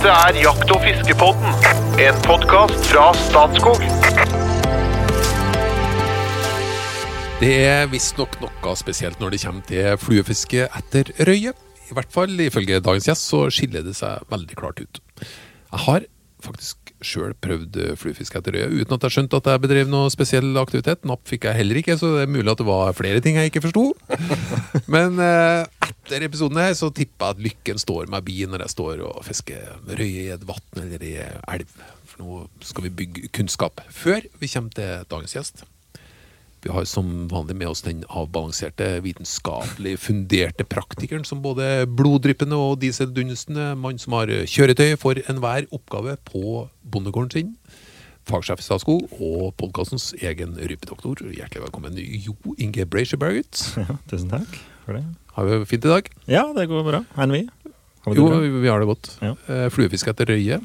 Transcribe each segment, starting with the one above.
Dette er Jakt- og fiskepodden, en podkast fra Statskog. Det er visstnok noe spesielt når det kommer til fluefiske etter røye. I hvert fall ifølge dagens gjest så skiller det seg veldig klart ut. Jeg har faktisk sjøl prøvd fluefiske etter røye uten at jeg skjønte at jeg bedrev noe spesiell aktivitet. Napp fikk jeg heller ikke, så det er mulig at det var flere ting jeg ikke forsto. Men eh, etter episoden her så tipper jeg at lykken står meg bi når jeg står og fisker røye i et vann eller i elv. For nå skal vi bygge kunnskap. Før vi kommer til dagens gjest. Vi har som vanlig med oss den avbalanserte, vitenskapelig funderte praktikeren som både bloddryppende og dieseldunstende mann som har kjøretøy for enhver oppgave på bondegården sin. Fagsjef i Statskog og podkastens egen rypedoktor. Hjertelig velkommen, Jo Inge Breisjeberget. Ja, tusen takk for det. Har vi det fint i dag? Ja, det går bra. Enn vi? Jo, vi har det godt. Ja. Eh, Fluefiske etter røye.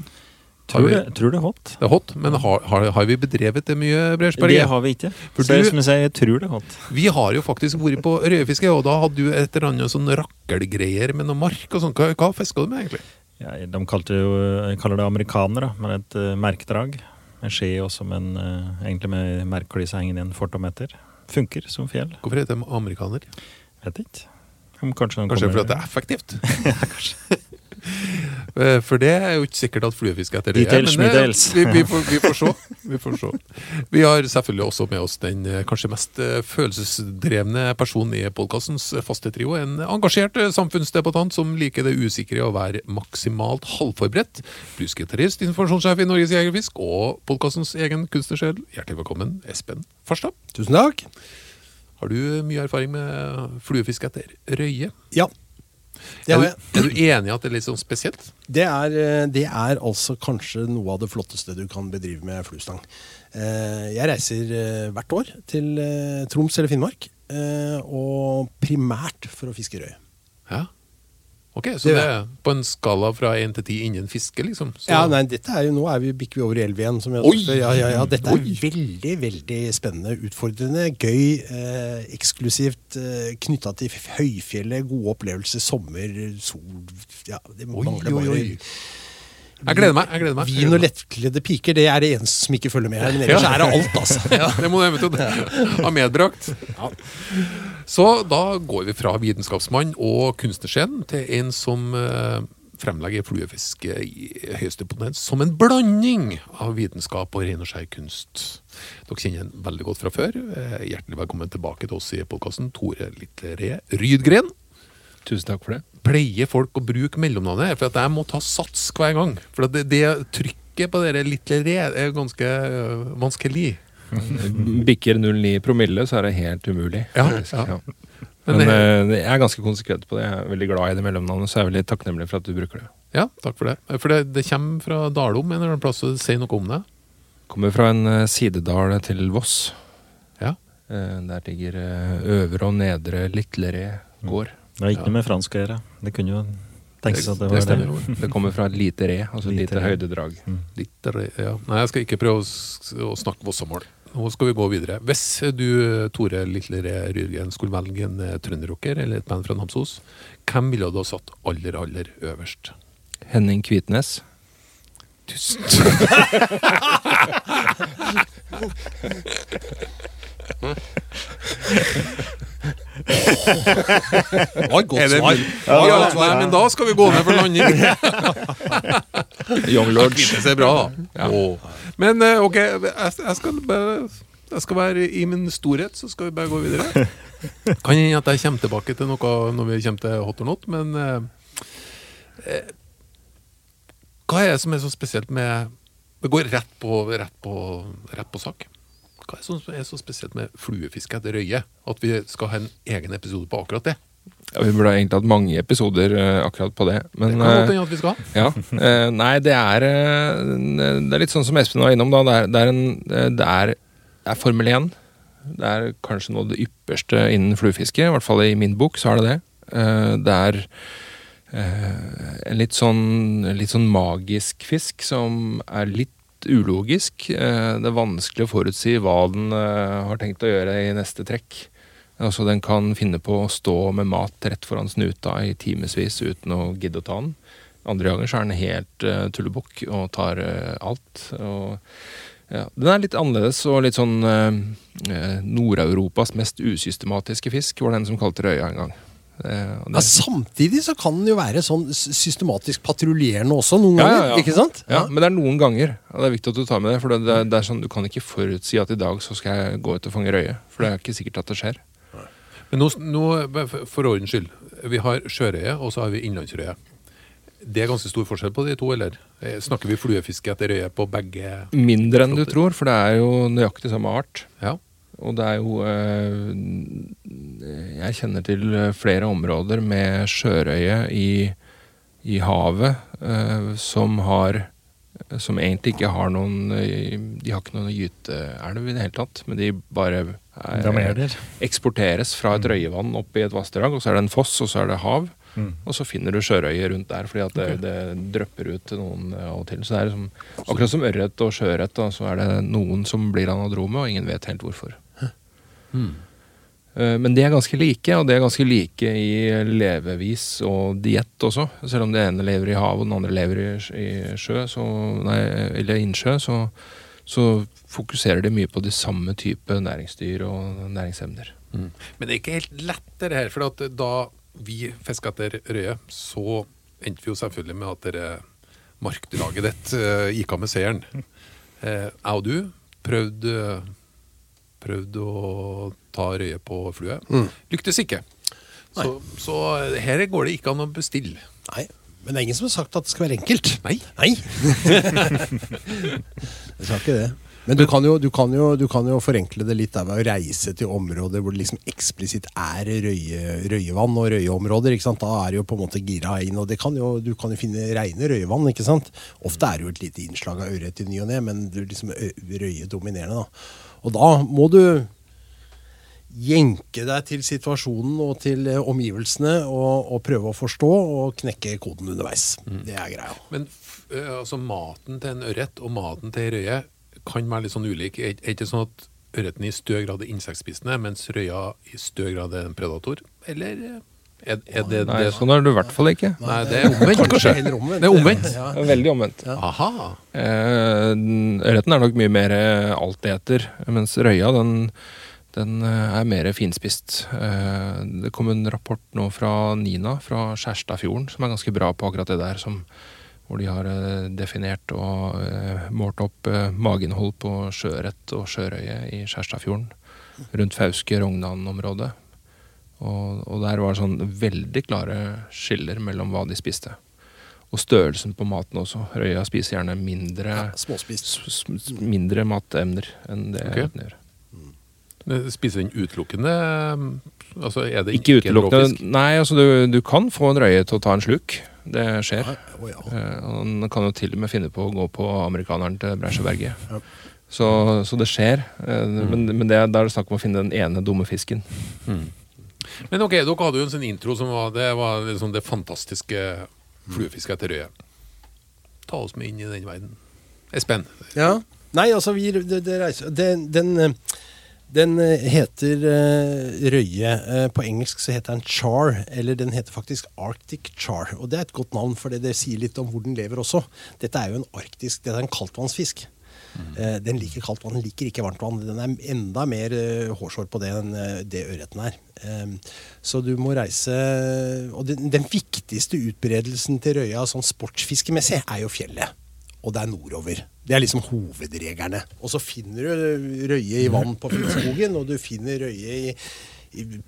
Tror vi- det, tror det er hot. Det er hot, men har, har, har vi bedrevet det mye, Det har vi ikke. For Så du- som jeg sier, jeg tror det er hot. Vi har jo faktisk vært på rødfiske, og da hadde du et eller annet sånn rakkelgreier med noe mark og sånn. Hva, hva fiska du med, egentlig? Ja, de jo, kaller det amerikanere, med et uh, merkedrag. En skje også som en, eh, egentlig med merkelyset hengende i en fortometer. Funker som fjell. Hvorfor heter de amerikaner? Vet ikke. Kanskje Kanskje fordi det er effektivt? Eh, For det er jo ikke sikkert at fluefiske etter det. Details, men det- Vi, vi, får, vi, får se. vi får se. Vi har selvfølgelig også med oss den eh, kanskje mest eh, følelsesdrevne personen i podkastens faste trio. En engasjert eh, samfunnsdebattant som liker det usikre å være maksimalt halvforberedt. Bluesgitarist, informasjonssjef i Norges Jegerfisk og podkastens egen kunstnersjel. Hjertelig velkommen, Espen Farstad. Tusen takk. Har du mye erfaring med fluefiske etter røye? Ja. Det, Er har jeg. er du enig i at det er litt sånn spesielt? Det, er, eh, det er altså kanskje noe av det flotteste du kan bedrive med fluestang. Eh, Jeg reiser eh, hvert år til Troms eller Finnmark, og primært for å fiske røye. Ja. Ok, så Det det er på en skala fra 1 til 10 innen fiske, liksom? Så, Ja, nei, dette er jo, Nå er vi, bikker vi over i elv igjen. Som jeg Oi! ja, ja, ja, dette er Oi! veldig veldig spennende, utfordrende, gøy, eh, eksklusivt. Eh, Knytta til høyfjellet, gode opplevelser, sommer, sol ja, Det Oi, mangler oi, bare oi. Jeg gleder meg. jeg gleder meg. Vin og lettkledde piker, det er det eneste som ikke følger med her. Men ellers er det alt, altså. Ja, det må du eventuelt ha medbrakt. Så da går vi fra vitenskapsmann og kunstnerscenen til en som uh, fremlegger fluefiske i høyeste potens som en blanding av vitenskap og ren og skjær kunst. Dere kjenner den veldig godt fra før. Eh, hjertelig velkommen tilbake til oss i podkasten, Tore Littere Rydgren. Tusen takk for det. pleier folk å bruke mellomnavnet, for at jeg må ta sats hver gang. For at det, det trykket på dere litt re er ganske øh, vanskelig. Bikker 0,9 promille, så er det helt umulig. Ja, ja. Ja. Men Men, det- eh, jeg er ganske konsekvent på det. Jeg er veldig glad i det mellomnavnet, så jeg er veldig takknemlig for at du bruker det. Ja, takk for det. For det, det kommer fra Dalom en eller annen plass, og det sier noe om det. Kommer fra en eh, sidedal til Voss. Ja. Eh, Der ligger eh, Øvre og Nedre Litleré gård. Det har ikke Ja. noe med fransk å gjøre. Det kunne jo tenkes at det det var stemmer. det. Det kommer fra et lite re, altså et Lite lite re. Mm. Lite re, ja. Nei, jeg skal ikke prøve å, å snakke vossamål. Nå skal vi gå videre. Hvis du, Tore Litleré Ryrgen, skulle velge en eh, trønderrocker eller et band fra Namsos, hvem ville du ha satt aller, aller øverst? Henning Kvitnes. Tusen Det var et godt det svar. Ja, Ja, ja, men da skal vi gå ned for landing. Young Lords. Kvitnes ser bra, da. Men eh, ok, jeg, jeg skal bare jeg skal være i min storhet, så skal vi bare gå videre. Kan hende at jeg kommer tilbake til noe når vi kommer til hot or not, men eh, eh, Hva er det som er så spesielt med Det går rett på, rett på, rett på sak. Hva er det som er så spesielt med fluefiske etter røye? At vi skal ha en egen episode på akkurat det? Ja, vi burde egentlig hatt mange episoder eh, akkurat på det. Det Men kan godt eh, hende at vi skal. Ja. Eh, nei, det er eh, Det er litt sånn som Espen var innom, da. Det er, det er, en, eh, det er, det er Formel 1. Det er kanskje noe av det ypperste innen fluefiske. I hvert fall i min bok så er det det. Eh, det er eh, en litt sånn, litt sånn magisk fisk som er litt ulogisk. Eh, det er vanskelig å forutsi hva den eh, har tenkt å gjøre i neste trekk. Altså Den kan finne på å stå med mat rett foran snuta i timevis uten å gidde å ta den. Andre ganger så er den helt uh, tullebukk og tar uh, alt. Og, ja, den er litt annerledes og litt sånn eh, Nord-Europas mest usystematiske fisk, var den som kalte røya en gang. Eh, og Ja, samtidig så kan den jo være sånn systematisk patruljerende også, noen Ja, ja, ganger. ja. Ikke sant? ja, men det er noen ganger, og det er viktig at du tar med det. For det, det, er- det er sånn, Du kan ikke forutsi at i dag så skal jeg gå ut og fange røye. For det er ikke sikkert at det skjer. Men nå, nå, for ordens skyld. Vi har sjørøye, og så har vi innlandsrøye. Det er ganske stor forskjell på de to, eller? Eh, Snakker vi fluefiske etter røye på begge Mindre enn du tror, for det er jo nøyaktig samme art. Ja. Og det er jo eh, Jeg kjenner til flere områder med sjørøye i, i havet eh, som har Som egentlig ikke har noen eh, De har ikke noen gyteelv i det hele tatt, men de bare er, Damerer. eksporteres fra et røyevann opp i et vassdrag, og så er det en foss, og så er det hav. Mm. Og så finner du sjørøye rundt der, fordi at det, det drypper ut til noen eh, av og til. Så det er liksom, akkurat som ørret og sjøørret, så er det noen som blir anadrome, og ingen vet helt hvorfor. Eh, Men de er ganske like, og de er ganske like i levevis og diett også. Selv om det ene lever i havet og den andre lever i, sjø, så, nei, eller innsjø, så, så fokuserer de mye på de samme type næringsdyr og næringsemner. Men det er ikke helt lett det her, for da vi fiska etter røye, så endte vi jo selvfølgelig med at dere markdraget ditt eh, gikk av med seieren. Eh, jeg og du prøvde, prøvde å ta røye på flue. Lyktes ikke. Så, så her går det ikke an å bestille. Nei. Men det er ingen som har sagt at det skal være enkelt. Nei. Nei. det skal ikke det. Men du kan, jo, du, kan jo, du kan jo forenkle det litt der ved å reise til områder hvor det liksom eksplisitt er røye, røyevann og røyeområder. ikke sant? Da er det jo på en måte gira inn, og det kan jo, du kan jo finne reine røyevann. ikke sant? Ofte er det jo et lite innslag av ørret i ny og ne, men liksom røye dominerende. da. Og da må du jenke deg til situasjonen og til eh, omgivelsene og, og prøve å forstå og knekke koden underveis. Det er greia. Men eh, altså, maten til en ørret og maten til en røye kan være litt sånn ulik. Er det ikke sånn at ørreten i større grad er insektspisende, mens røya i større grad er en predator? Eller eh, er, er det Nei, det sånn er det i hvert fall ikke. Nei, det er omvendt, kanskje. omvendt. Det er omvendt. Ja. Veldig omvendt. Aha. Eh, Ørreten er nok mye mer eh, alteter, mens røya den, den eh, er mer finspist. Eh, det kom en rapport nå fra Nina fra Skjærstadfjorden som er ganske bra på akkurat det der. Som, hvor de har eh, definert og eh, målt opp eh, mageinnhold på sjøørret og sjørøye i Skjærstadfjorden. Rundt Fauske-Rognan-området. Og, og der var det sånn veldig klare skiller mellom hva de spiste. Og størrelsen på maten også. Røya spiser gjerne mindre, Ja, småspist. s- s- mindre matemner enn det okay. den gjør. Spiser den utelukkende eh, Altså, er det Ikke ikke, en utelukkende? Nei, altså du, du kan få en røye til å ta en sluk. Det skjer. Ja, ja. Han kan jo til og med finne på å gå på amerikaneren til Breisjøberget. Ja. Så, så det skjer. Mm. Men, men det, da er det snakk om å finne den ene dumme fisken. Men ok, dere hadde jo en sånn intro som var Det var liksom det fantastiske fluefisket etter røye. Ta oss med inn i den verden. Espen. Ja. Nei, altså, vi, det, det reiser, den, den, den eh, heter uh, røye. Uh, på engelsk så heter den char, eller den heter faktisk Arctic char. Og det er et godt navn, for det, det sier litt om hvor den lever også. Dette er jo en arktisk, det er en kaldtvannsfisk. Eh, den liker kaldt vann, den liker ikke varmt vann. Den er enda mer eh, hårsår på det enn eh, det ørreten er. Eh, så du må reise Og den, den viktigste utbredelsen til røya sånn sportsfiskemessig er jo fjellet. Og det er nordover. Det er liksom hovedreglene. Og så finner du røye i vann på Finnskogen, og du finner røye i,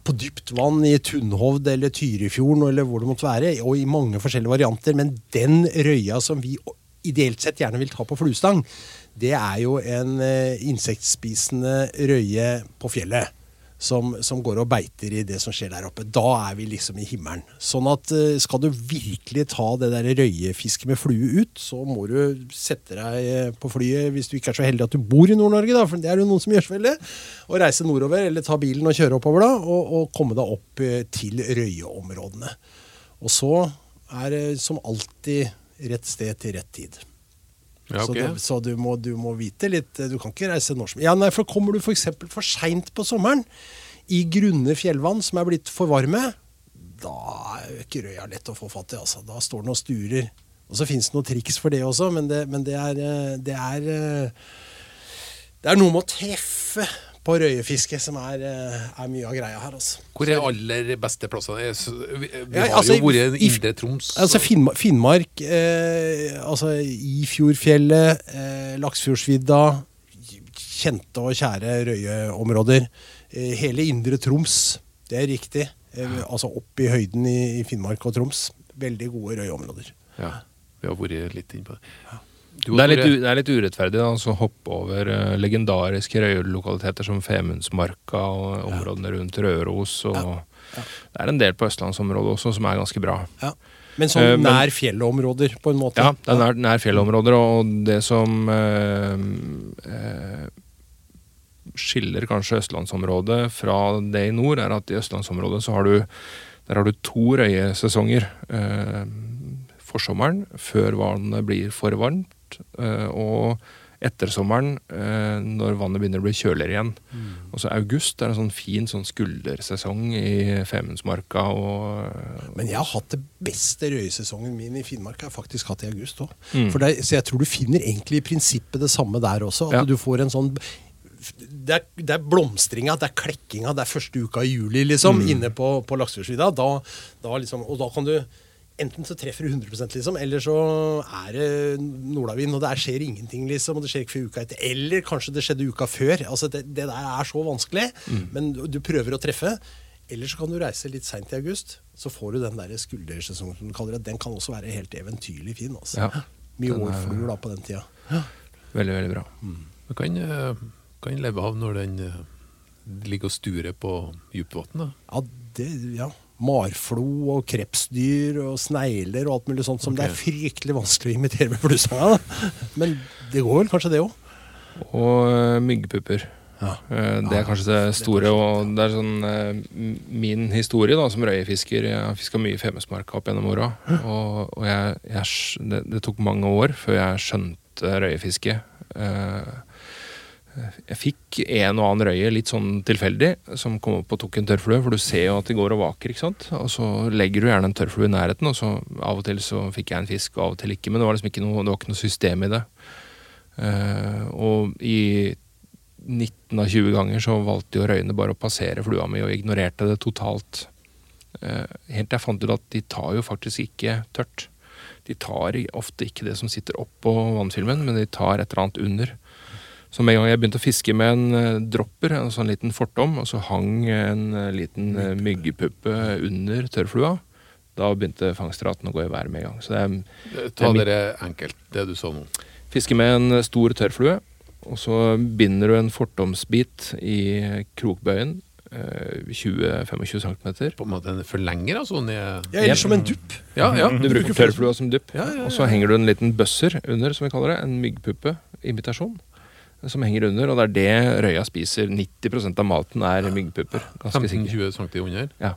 på dypt vann i Tunnhovd eller Tyrifjorden eller hvor det måtte være, og i mange forskjellige varianter. Men den røya som vi ideelt sett gjerne vil ta på fluestang, det er jo en eh, insektspisende røye på fjellet. Som, som går og beiter i det som skjer der oppe. Da er vi liksom i himmelen. Sånn at eh, skal du virkelig ta det der røyefisket med flue ut, så må du sette deg eh, på flyet hvis du ikke er så heldig at du bor i Nord-Norge, da, for det er jo noen som gjør så veldig. Og reise nordover, eller ta bilen og kjøre oppover, da, og, og komme deg opp til røyeområdene. Og så er det som alltid rett sted til rett tid. Ja, Så, det, så du, må, du må vite litt Du kan ikke reise når som Ja, nei, for kommer du f.eks. for, for seint på sommeren, i grunne fjellvann som er blitt for varme, da er ikke røya lett å få fatt i. Altså. Da står den og sturer Og så fins det noen triks for det også, men det, men det er eh, Det er eh, Det er noe med å treffe på røyefiske som er, eh, er mye av greia her, altså. Hvor er aller beste plassene? Vi, har Ja, altså, jo vært i Indre Troms. Altså Finnmark, Finnmark eh, altså Ifjordfjellet, eh, Laksfjordsvidda, kjente og kjære røyeområder. Eh, hele Indre Troms, det er riktig. Eh, altså opp i høyden i, i Finnmark og Troms. Veldig gode røyeområder. ja, vi har vært litt inne på det. Du Det er, litt, det er litt urettferdig altså, å hoppe over uh, legendariske røyelokaliteter som Femundsmarka og områdene rundt Røros. Og Det er en del på østlandsområdet også som er ganske bra. Ja. Men sånn uh, nær fjellområder, på en måte. Ja, det er nær, nær fjellområder, og det som uh, skiller kanskje østlandsområdet fra det i nord, er at i østlandsområdet så har du, der har du to røyesesonger. Eh, forsommeren, før vannet blir for varmt, eh, og ettersommeren, eh, når vannet begynner å bli kjøligere igjen. Og så august er en sånn fin sånn skuldersesong i Femundsmarka og Men jeg har hatt det beste røyesesongen min i Finnmark har faktisk hatt i august òg. Mm. Så jeg tror du finner egentlig i prinsippet det samme der også. At Ja. du får en sånn det er, det er blomstringa, det er klekkinga, det er første uka i juli, liksom, Mm. inne på, på Laksefjordsvidda. Da, da liksom, og da kan du Enten så treffer du 100 liksom, eller så er det nordavind, og det skjer ingenting, liksom, og det skjer ikke før uka etter. Eller kanskje det skjedde uka før. Altså, det, det der er så vanskelig, Mm. men du, du prøver å treffe. Eller så kan du reise litt seint i august, så får du den der skuldersesongen som du kaller det. Den kan også være helt eventyrlig fin. Altså. Ja, Mye er- årfluer da på den tida. Veldig, veldig bra. Du kan, eh, kan leve av når den eh, ligger og sturer på dypvann. Ja, det, ja. Marflo og krepsdyr og snegler og alt mulig sånt som det er fryktelig vanskelig å imitere med fluesanga. Men det går vel kanskje det òg? Og myggpupper. Ja. Det er kanskje det store. Og det er sånn eh, min historie da, som røyefisker. Jeg har fiska mye i Femundsmarka opp gjennom åra. Og, og jeg, jeg, det, det tok mange år før jeg skjønte røyefiske. Eh, Jeg fikk en og annen røye litt sånn tilfeldig, som kom opp og tok en tørrflue. For du ser jo at de går og vaker, ikke sant. Og så legger du gjerne en tørrflue i nærheten, og så av og til så fikk jeg en fisk, og av og til ikke. Men det var liksom ikke noe, det var ikke noe system i det. Uh, og i 19 av 20 ganger så valgte jo røyene bare å passere flua mi og ignorerte det totalt. Uh, helt til jeg fant ut at de tar jo faktisk ikke tørt. De tar ofte ikke det som sitter oppå vannfilmen, men de tar et eller annet under. Så med en gang jeg begynte å fiske med en eh, dropper, en sånn liten fortom, og så hang en eh, liten uh, myggepuppe under tørrflua, da begynte fangstraten å gå i været med en gang. Så det er Eh, Ta Det er dere enkelt, det du sa nå. Fiske med en stor tørrflue, og så binder du en fortomsbit i krokbøyen, eh, 20-25 cm. På en måte en forlenger, altså? Ned. Ja, eller som en dupp. Ja, ja. Du bruker tørrflua som dupp, Ja, ja, ja. og så henger du en liten bøsser under, som vi kaller det, en myggpuppe-imitasjon. Som henger under, og det er det røya spiser. 90% av maten er myggpupper. Ganske sikkert. 15-20 cm under. Ja.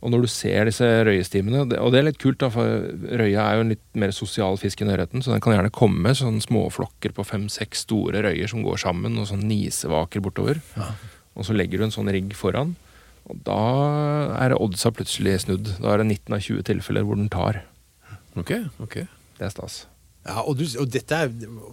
Og når du ser disse røyestimene, og det- er litt kult, da, for røya er jo en litt mer sosial fisk enn ørreten, så den kan gjerne komme sånn småflokker på fem-seks store røyer som går sammen, og sånn nisevaker bortover. Og så legger du en sånn rigg foran, og da er oddsa plutselig snudd. Da er det 19 av 20 tilfeller hvor den tar. Ok, ok. Det er stas. Ja, og, du, og dette, er,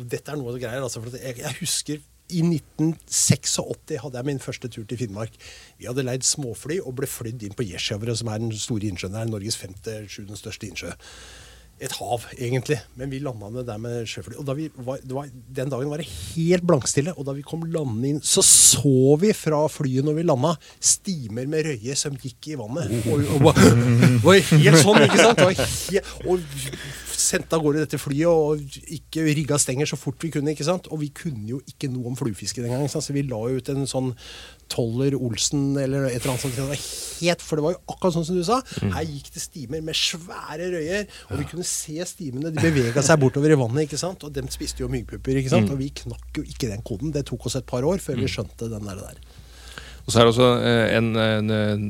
dette er noe av det greier. Altså, for jeg, jeg husker i 1986 hadde jeg min første tur til Finnmark. Vi hadde leid småfly og ble flydd inn på Gjesjøvret, som er den store innsjøen der. Norges femte, sjuende største innsjø. Et hav, egentlig. Men vi landa ned der med sjøfly. Og da vi var, det var, den dagen var det helt blankstille. Og da vi kom landende inn, så så vi fra flyet når vi landa, stimer med røye som gikk i vannet. Og, og, og, og helt sånn, ikke sant? Og, og sendte av gårde dette flyet og ikke rigga stenger så fort vi kunne. ikke sant? Og vi kunne jo ikke noe om fluefiske den gangen, så vi la jo ut en sånn Toller Olsen eller et eller annet sånt. Helt, for det var jo akkurat sånn som du sa. Her gikk det stimer med svære røyer, og vi kunne se stimene. De bevega seg bortover i vannet, ikke sant? og dem spiste jo myggpupper. ikke sant? Og vi knakk jo ikke den koden. Det tok oss et par år før vi skjønte den der. der. Og så er det også eh, en, en,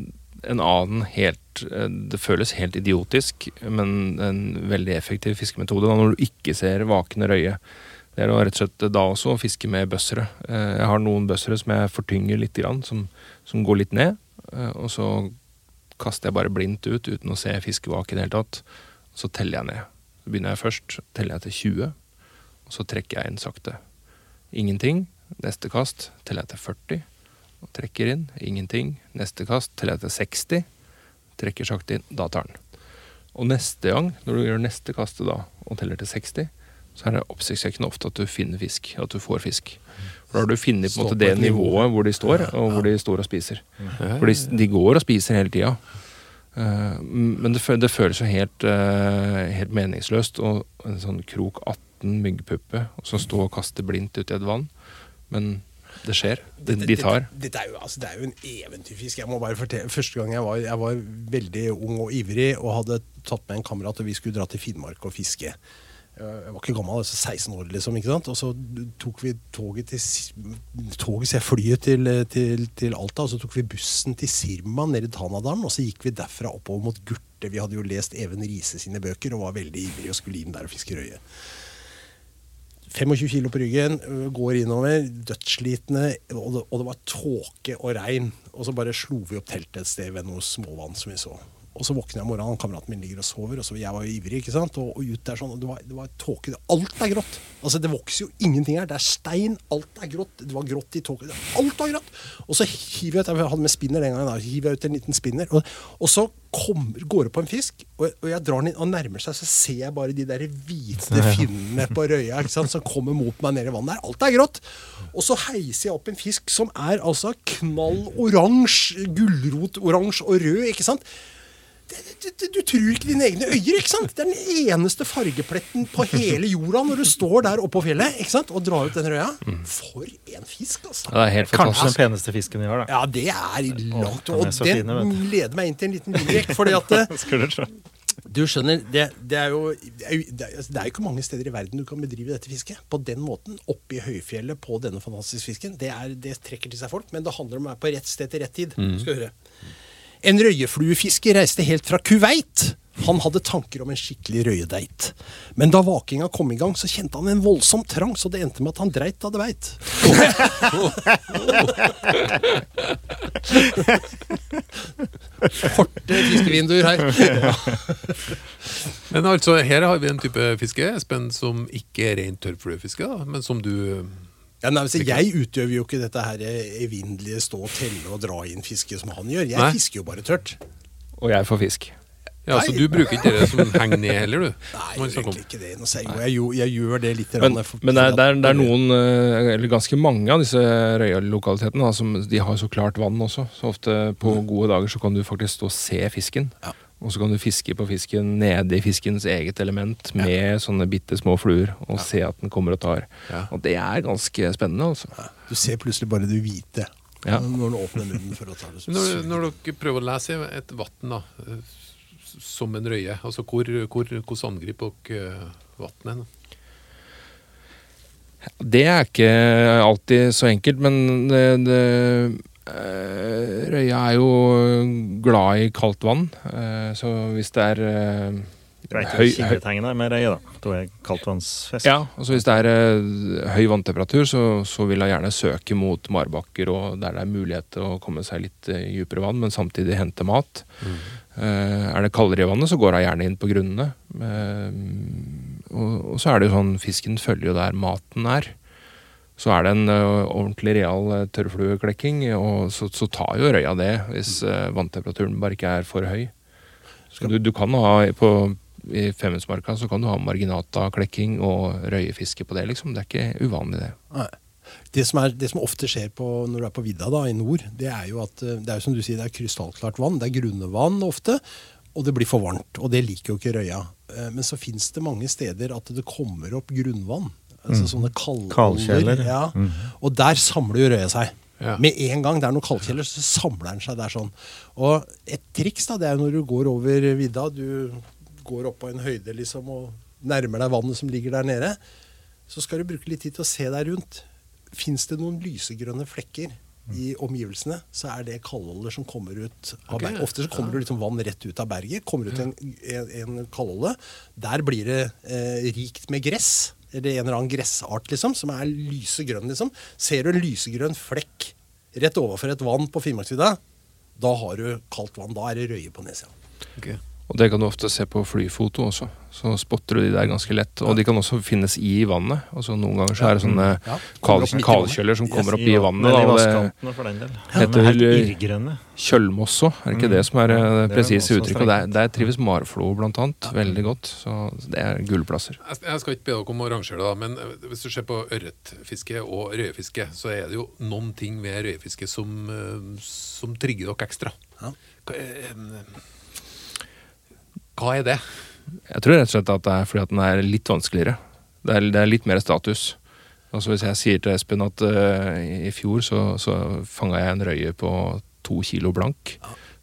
en annen helt eh, Det føles helt idiotisk, men en veldig effektiv fiskemetode da, når du ikke ser vakne røye. Det er rett og slett da også å fiske med bøssere. Eh, Jeg har noen bøssere som jeg fortynger litt, som, som går litt ned. eh, Og så kaster jeg bare blindt ut uten å se fiskevak i det hele tatt. Så teller jeg ned. Så begynner jeg først, teller jeg til 20, og så trekker jeg inn sakte. Ingenting. Neste kast teller jeg til 40, og trekker inn. Ingenting. Neste kast teller jeg til 60, trekker sakte inn. Da tar den. Og neste gang, når du gjør neste kastet da, og teller til 60, så er det oppsiktsvekkende ofte at du finner fisk. At du får fisk. For da har du funnet på en måte det nivået hvor de står, og hvor de står og spiser. For de, de går og spiser hele tida. Eh, men det, det føles jo helt, eh, helt meningsløst Og en sånn krok 18 myggpuppe som står og kaster blindt ut i et vann. Men det skjer. De, de tar. Dette, dette er jo, altså, det er jo en eventyrfisk. Jeg må bare fortelle, Første gang jeg var, jeg var veldig ung og ivrig og hadde tatt med en kamerat, og vi skulle dra til Finnmark og fiske. Jeg var ikke gammel, altså 16 år, liksom. ikke sant? Og så tok vi toget til Toget, så flyet til, til, til Alta, og så tok vi bussen til Sirma nede i Tanadalen, og så gikk vi derfra oppover mot Gurte. Vi hadde jo lest Even Riise sine bøker og var veldig ivrige og skulle inn der og fiske røye. 25 kilo på ryggen, går innover, dødsslitne, og det, og det var tåke og regn. Og så bare slo vi opp teltet et sted ved noe småvann som vi så. Og så våkner jeg om morgenen, kameraten min ligger og sover, og så jeg var jo ivrig, ikke sant, og, og ut der sånn, og det var, det var tåke. Alt er grått. Altså, det vokser jo ingenting her. Det er stein, alt er grått. Det var grått i tåke. Alt var grått. Og så hiver jeg ut, jeg hadde med spinner den gangen, da, hiver jeg ut en liten spinner, og, og så kommer, går det på en fisk, og, og jeg drar den inn, og nærmer seg, så ser jeg bare de der hvite finnene på røya ikke sant, som kommer mot meg ned i vannet. der. Alt er grått. Og så heiser jeg opp en fisk som er altså knall oransje, gulrotoransje og rød, ikke sant. Det, det, du tror ikke dine egne øyer, ikke sant? Det er den eneste fargepletten på hele jorda når du står der oppe på fjellet ikke sant? og drar ut den røya. For en fisk, altså. Ja, det er helt Kanskje den peneste fisken vi har, da. Ja, det er langt. Og den du. leder meg inn til en liten lek. fordi at eh, du skjønner, det, det, er jo, det, er jo, det, er, altså, det er jo ikke mange steder i verden du kan bedrive dette fisket. På den måten, oppe i høyfjellet på denne fantastiske fisken. Det, er, det trekker til seg folk, men det handler om å være på rett sted til rett tid. Mm. Du skal høre. En røyefluefisker reiste helt fra Kuwait. Han hadde tanker om en skikkelig røyedeit. Men da vakinga kom i gang, så kjente han en voldsom trang, så det endte med at han dreit da det veit. Korte fiskevinduer her. Men altså, her har vi en type fiske, Espen, som ikke er rent tørrfluefiske, men som du Ja, nei, altså, jeg utøver jo ikke dette her evinnelige stå og telle og dra inn fiske som han gjør. Jeg Nei. fisker jo bare tørt. Og jeg får fisk. Ja, Så du bruker ikke det som henger ned heller, du? Nei, jeg egentlig ikke det. Nå sier jeg, jeg, jeg gjør det litt. Men, rann, men det, er, det, er, det er noen, eh, eller ganske mange av disse røyalokalitetene, som de har så klart vann også. Så ofte på gode dager så kan du faktisk stå og se fisken. Ja. Og så kan du fiske på fisken nede i fiskens eget element med sånne bitte små fluer, og se at den kommer og tar. Ja. Og det er ganske spennende, altså. Du ser plutselig bare det hvite Ja. når du åpner munnen for å ta det. Når, når dere prøver å lese et vann da, eh, som en røye, altså hvor, hvor, hvordan angriper dere vannet? Det er ikke alltid så enkelt, men det, det eh, Røya er jo glad i kaldt vann, eh, så hvis det er eh, Du vet jo er med røye, da. Da er kaldtvannsfisk. Ja, altså hvis det er eh, høy vanntemperatur, så, så vil jeg gjerne søke mot marbakker og der det er mulighet til å komme seg litt uh, dypere vann, men samtidig hente mat. Eh, er det kaldere i vannet, så går jeg gjerne inn på grunnene. Eh, og, og så er det jo sånn, fisken følger jo der maten er. Så er det en eh, ordentlig real uh, tørrflueklekking, og så, så tar jo røya det hvis eh, vanntemperaturen bare ikke er for høy. Du, du kan ha på i Femundsmarka så kan du ha marginata-klekking og røyefiske på det, liksom. Det er ikke uvanlig, det. Nei. Det som, er, det som ofte skjer på, når du er på vidda da, i nord, det er jo at eh, det er som du sier, det er krystallklart vann. Det er grunnevann ofte. Og det blir for varmt. Og det liker jo ikke røya. Eh, Men så fins det mange steder at det kommer opp grunnvann. Altså sånne kaldkjeller. Ja. Og der samler jo røya seg. Ja. Med en gang det er noen kaldkjeller, så samler den seg der sånn. Og et triks da, det er jo når du går over vidda, du går opp på en høyde liksom, og nærmer deg vannet som ligger der nede, så skal du bruke litt tid til å se deg rundt. Fins det noen lysegrønne flekker i omgivelsene, så er det kaldoljer som kommer ut av berget. Ofte så kommer det liksom vann rett ut av berget. Kommer ut en, en, en kaldolje. Der blir det eh, rikt med gress. Eller en eller annen gressart liksom, som er lysegrønn. liksom. Ser du en lysegrønn flekk rett overfor et vann på Finnmarksvidda, da har du kaldt vann. Da er det røye på nedsida. Ok. Og det kan du ofte se på flyfoto også. Så spotter du de der ganske lett. Og de kan også finnes i vannet. Altså Noen ganger så er det sånne Ja, i vannet. kalkjøller som kommer opp i vannet. Da, det heter er helt vel- irrgrønne. Kjølmoss òg, er det ikke Mm. det som er det det presise uttrykket? Og der, der trives marflo blant annet veldig godt. Så det er gullplasser. Jeg skal ikke be dere om å rangere det, men eh, hvis du ser på ørretfiske og røyefiske, så er det jo noen ting ved røyefiske som, eh, som trigger dere ekstra. Ja. Hva, er det? Jeg tror rett og slett at det er fordi at den er litt vanskeligere. Det er, det er litt mer status. Altså Hvis jeg sier til Espen at uh, i fjor så, så fanga jeg en røye på to kilo blank,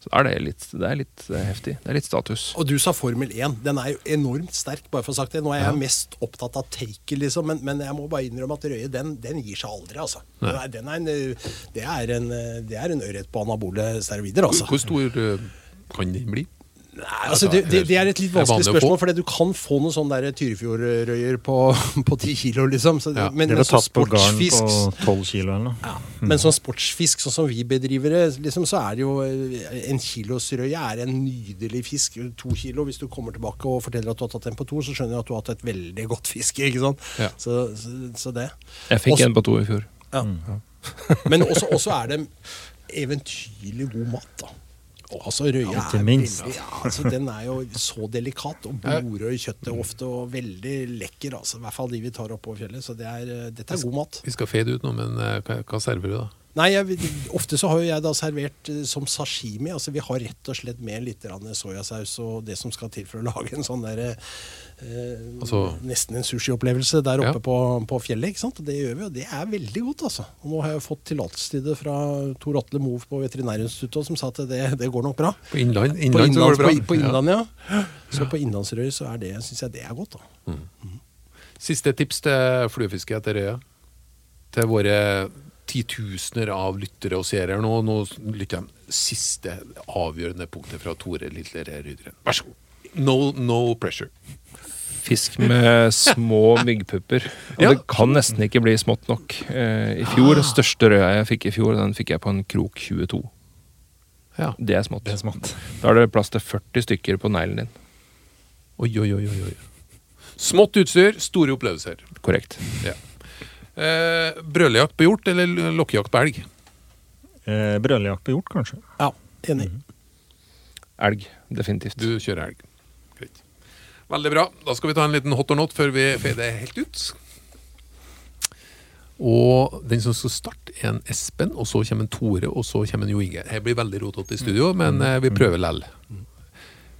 så er det litt, det er litt eh, heftig. Det er litt status. Og du sa Formel 1. Den er jo enormt sterk, bare for å ha sagt det. Nå er jeg mest opptatt av take, liksom, men, men jeg må bare innrømme at Røye, den, den gir seg aldri, altså. Den er, den er en, eh, det er en, det er en ørret på anabole steroider, altså. Hvor stor kan den bli? Nei, altså det, det, det er et litt vanskelig spørsmål, for du kan få noen sånne Tyrifjordrøyer på, på 10 kilo, liksom. Så, Ja. men, men sånn garn sportsfisk på 12 kilo ja. Men sånn sportsfisk, sånn som vi bedriver det, liksom, så er det jo eh, En kilosrøye er en nydelig fisk. To kilo, hvis du kommer tilbake og forteller at du har tatt en på to, så skjønner du at du har hatt et veldig godt fiske. ikke sant? Ja. Så, så, så det. Jeg fikk Også- en på to i fjor. Ja. Men også, også er det eventyrlig god mat, da. Altså Røya Ja, er minst. veldig ja, altså, Den er jo så delikat og blodrød kjøtt kjøttet ofte, og veldig lekker. altså, I hvert fall de vi tar oppover fjellet. Så det er, eh, dette er god mat. Vi skal fade ut nå, men eh, hva serverer du da? Nei, jeg, Ofte så har jo jeg da servert eh, som sashimi. altså Vi har rett og slett med litt soyasaus og det som skal til for å lage en sånn der, eh, Altså- Nesten en sushiopplevelse der oppe Ja. på, på fjellet. ikke sant? Det gjør vi, og det er veldig godt. altså. Og Nå har jeg fått tillatelse til det fra Tor Atle Moe på Veterinærinstituttet, som sa at det, det går nok bra. På innland, På, innland det bra. på, på innland ja. Så på innlandsrøy så er det, syns jeg det er godt. da. Siste tips til fluefiske etter røya. Til våre titusener av lyttere og seere nå. Nå lytter jeg siste avgjørende punktet fra Tore Lille Rydgren. Vær så god. No, no pressure. Fisk med små myggpupper. Og Ja. det kan nesten ikke bli smått nok. Eh, I fjor, største røya jeg fikk i fjor, den fikk jeg på en krok 22. Ja. Det er smått. Det er smått. Da er det plass til 40 stykker på neglen din. Oi, oi, oi. oi. Smått utstyr, store opplevelser. Korrekt. Ja. Eh, brølejakt på hjort eller lokkejakt på elg? Eh, Brøljakt på hjort, kanskje. Ja, Enig. Elg. Definitivt. Du kjører elg. Greit. Veldig bra. Da skal vi ta en liten hot or not før vi fader helt ut. Og den som skal starte, er en Espen, og så kommer en Tore, og så kommer en Jo Inge. Her blir veldig rotete i studio, men eh, vi prøver lell.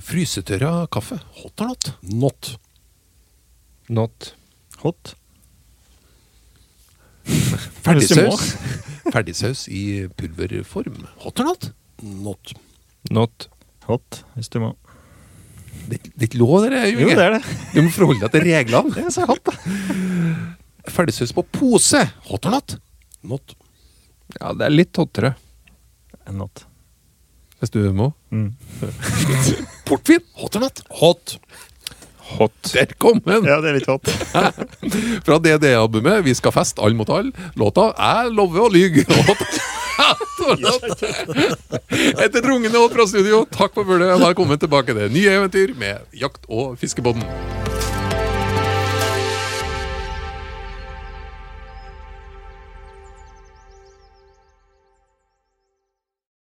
Frysetørra kaffe. Hot or not? Not. Not. Hot. Ferdigsaus. Ferdigsaus i pulverform. Hot or not? Not. Not. Hot, hvis du må. Det det er ikke lov, det der, Jo det er det. Du må forholde deg til reglene. Det er så hot, da. Ferdigsaus på pose. Hot or not? Not. Ja, det er litt hottere. Enn not. Hvis du må. Mm. Portvin. Hot or not? Hot. Hot. Der kom den! Ja, det er litt hot. Fra DD-albumet 'Vi skal fest, alle mot alle'. Låta 'Jeg lover å lyge'. Etter rungende hot fra studio, takk for følget. Velkommen tilbake til nye eventyr med Jakt- og fiskebåten.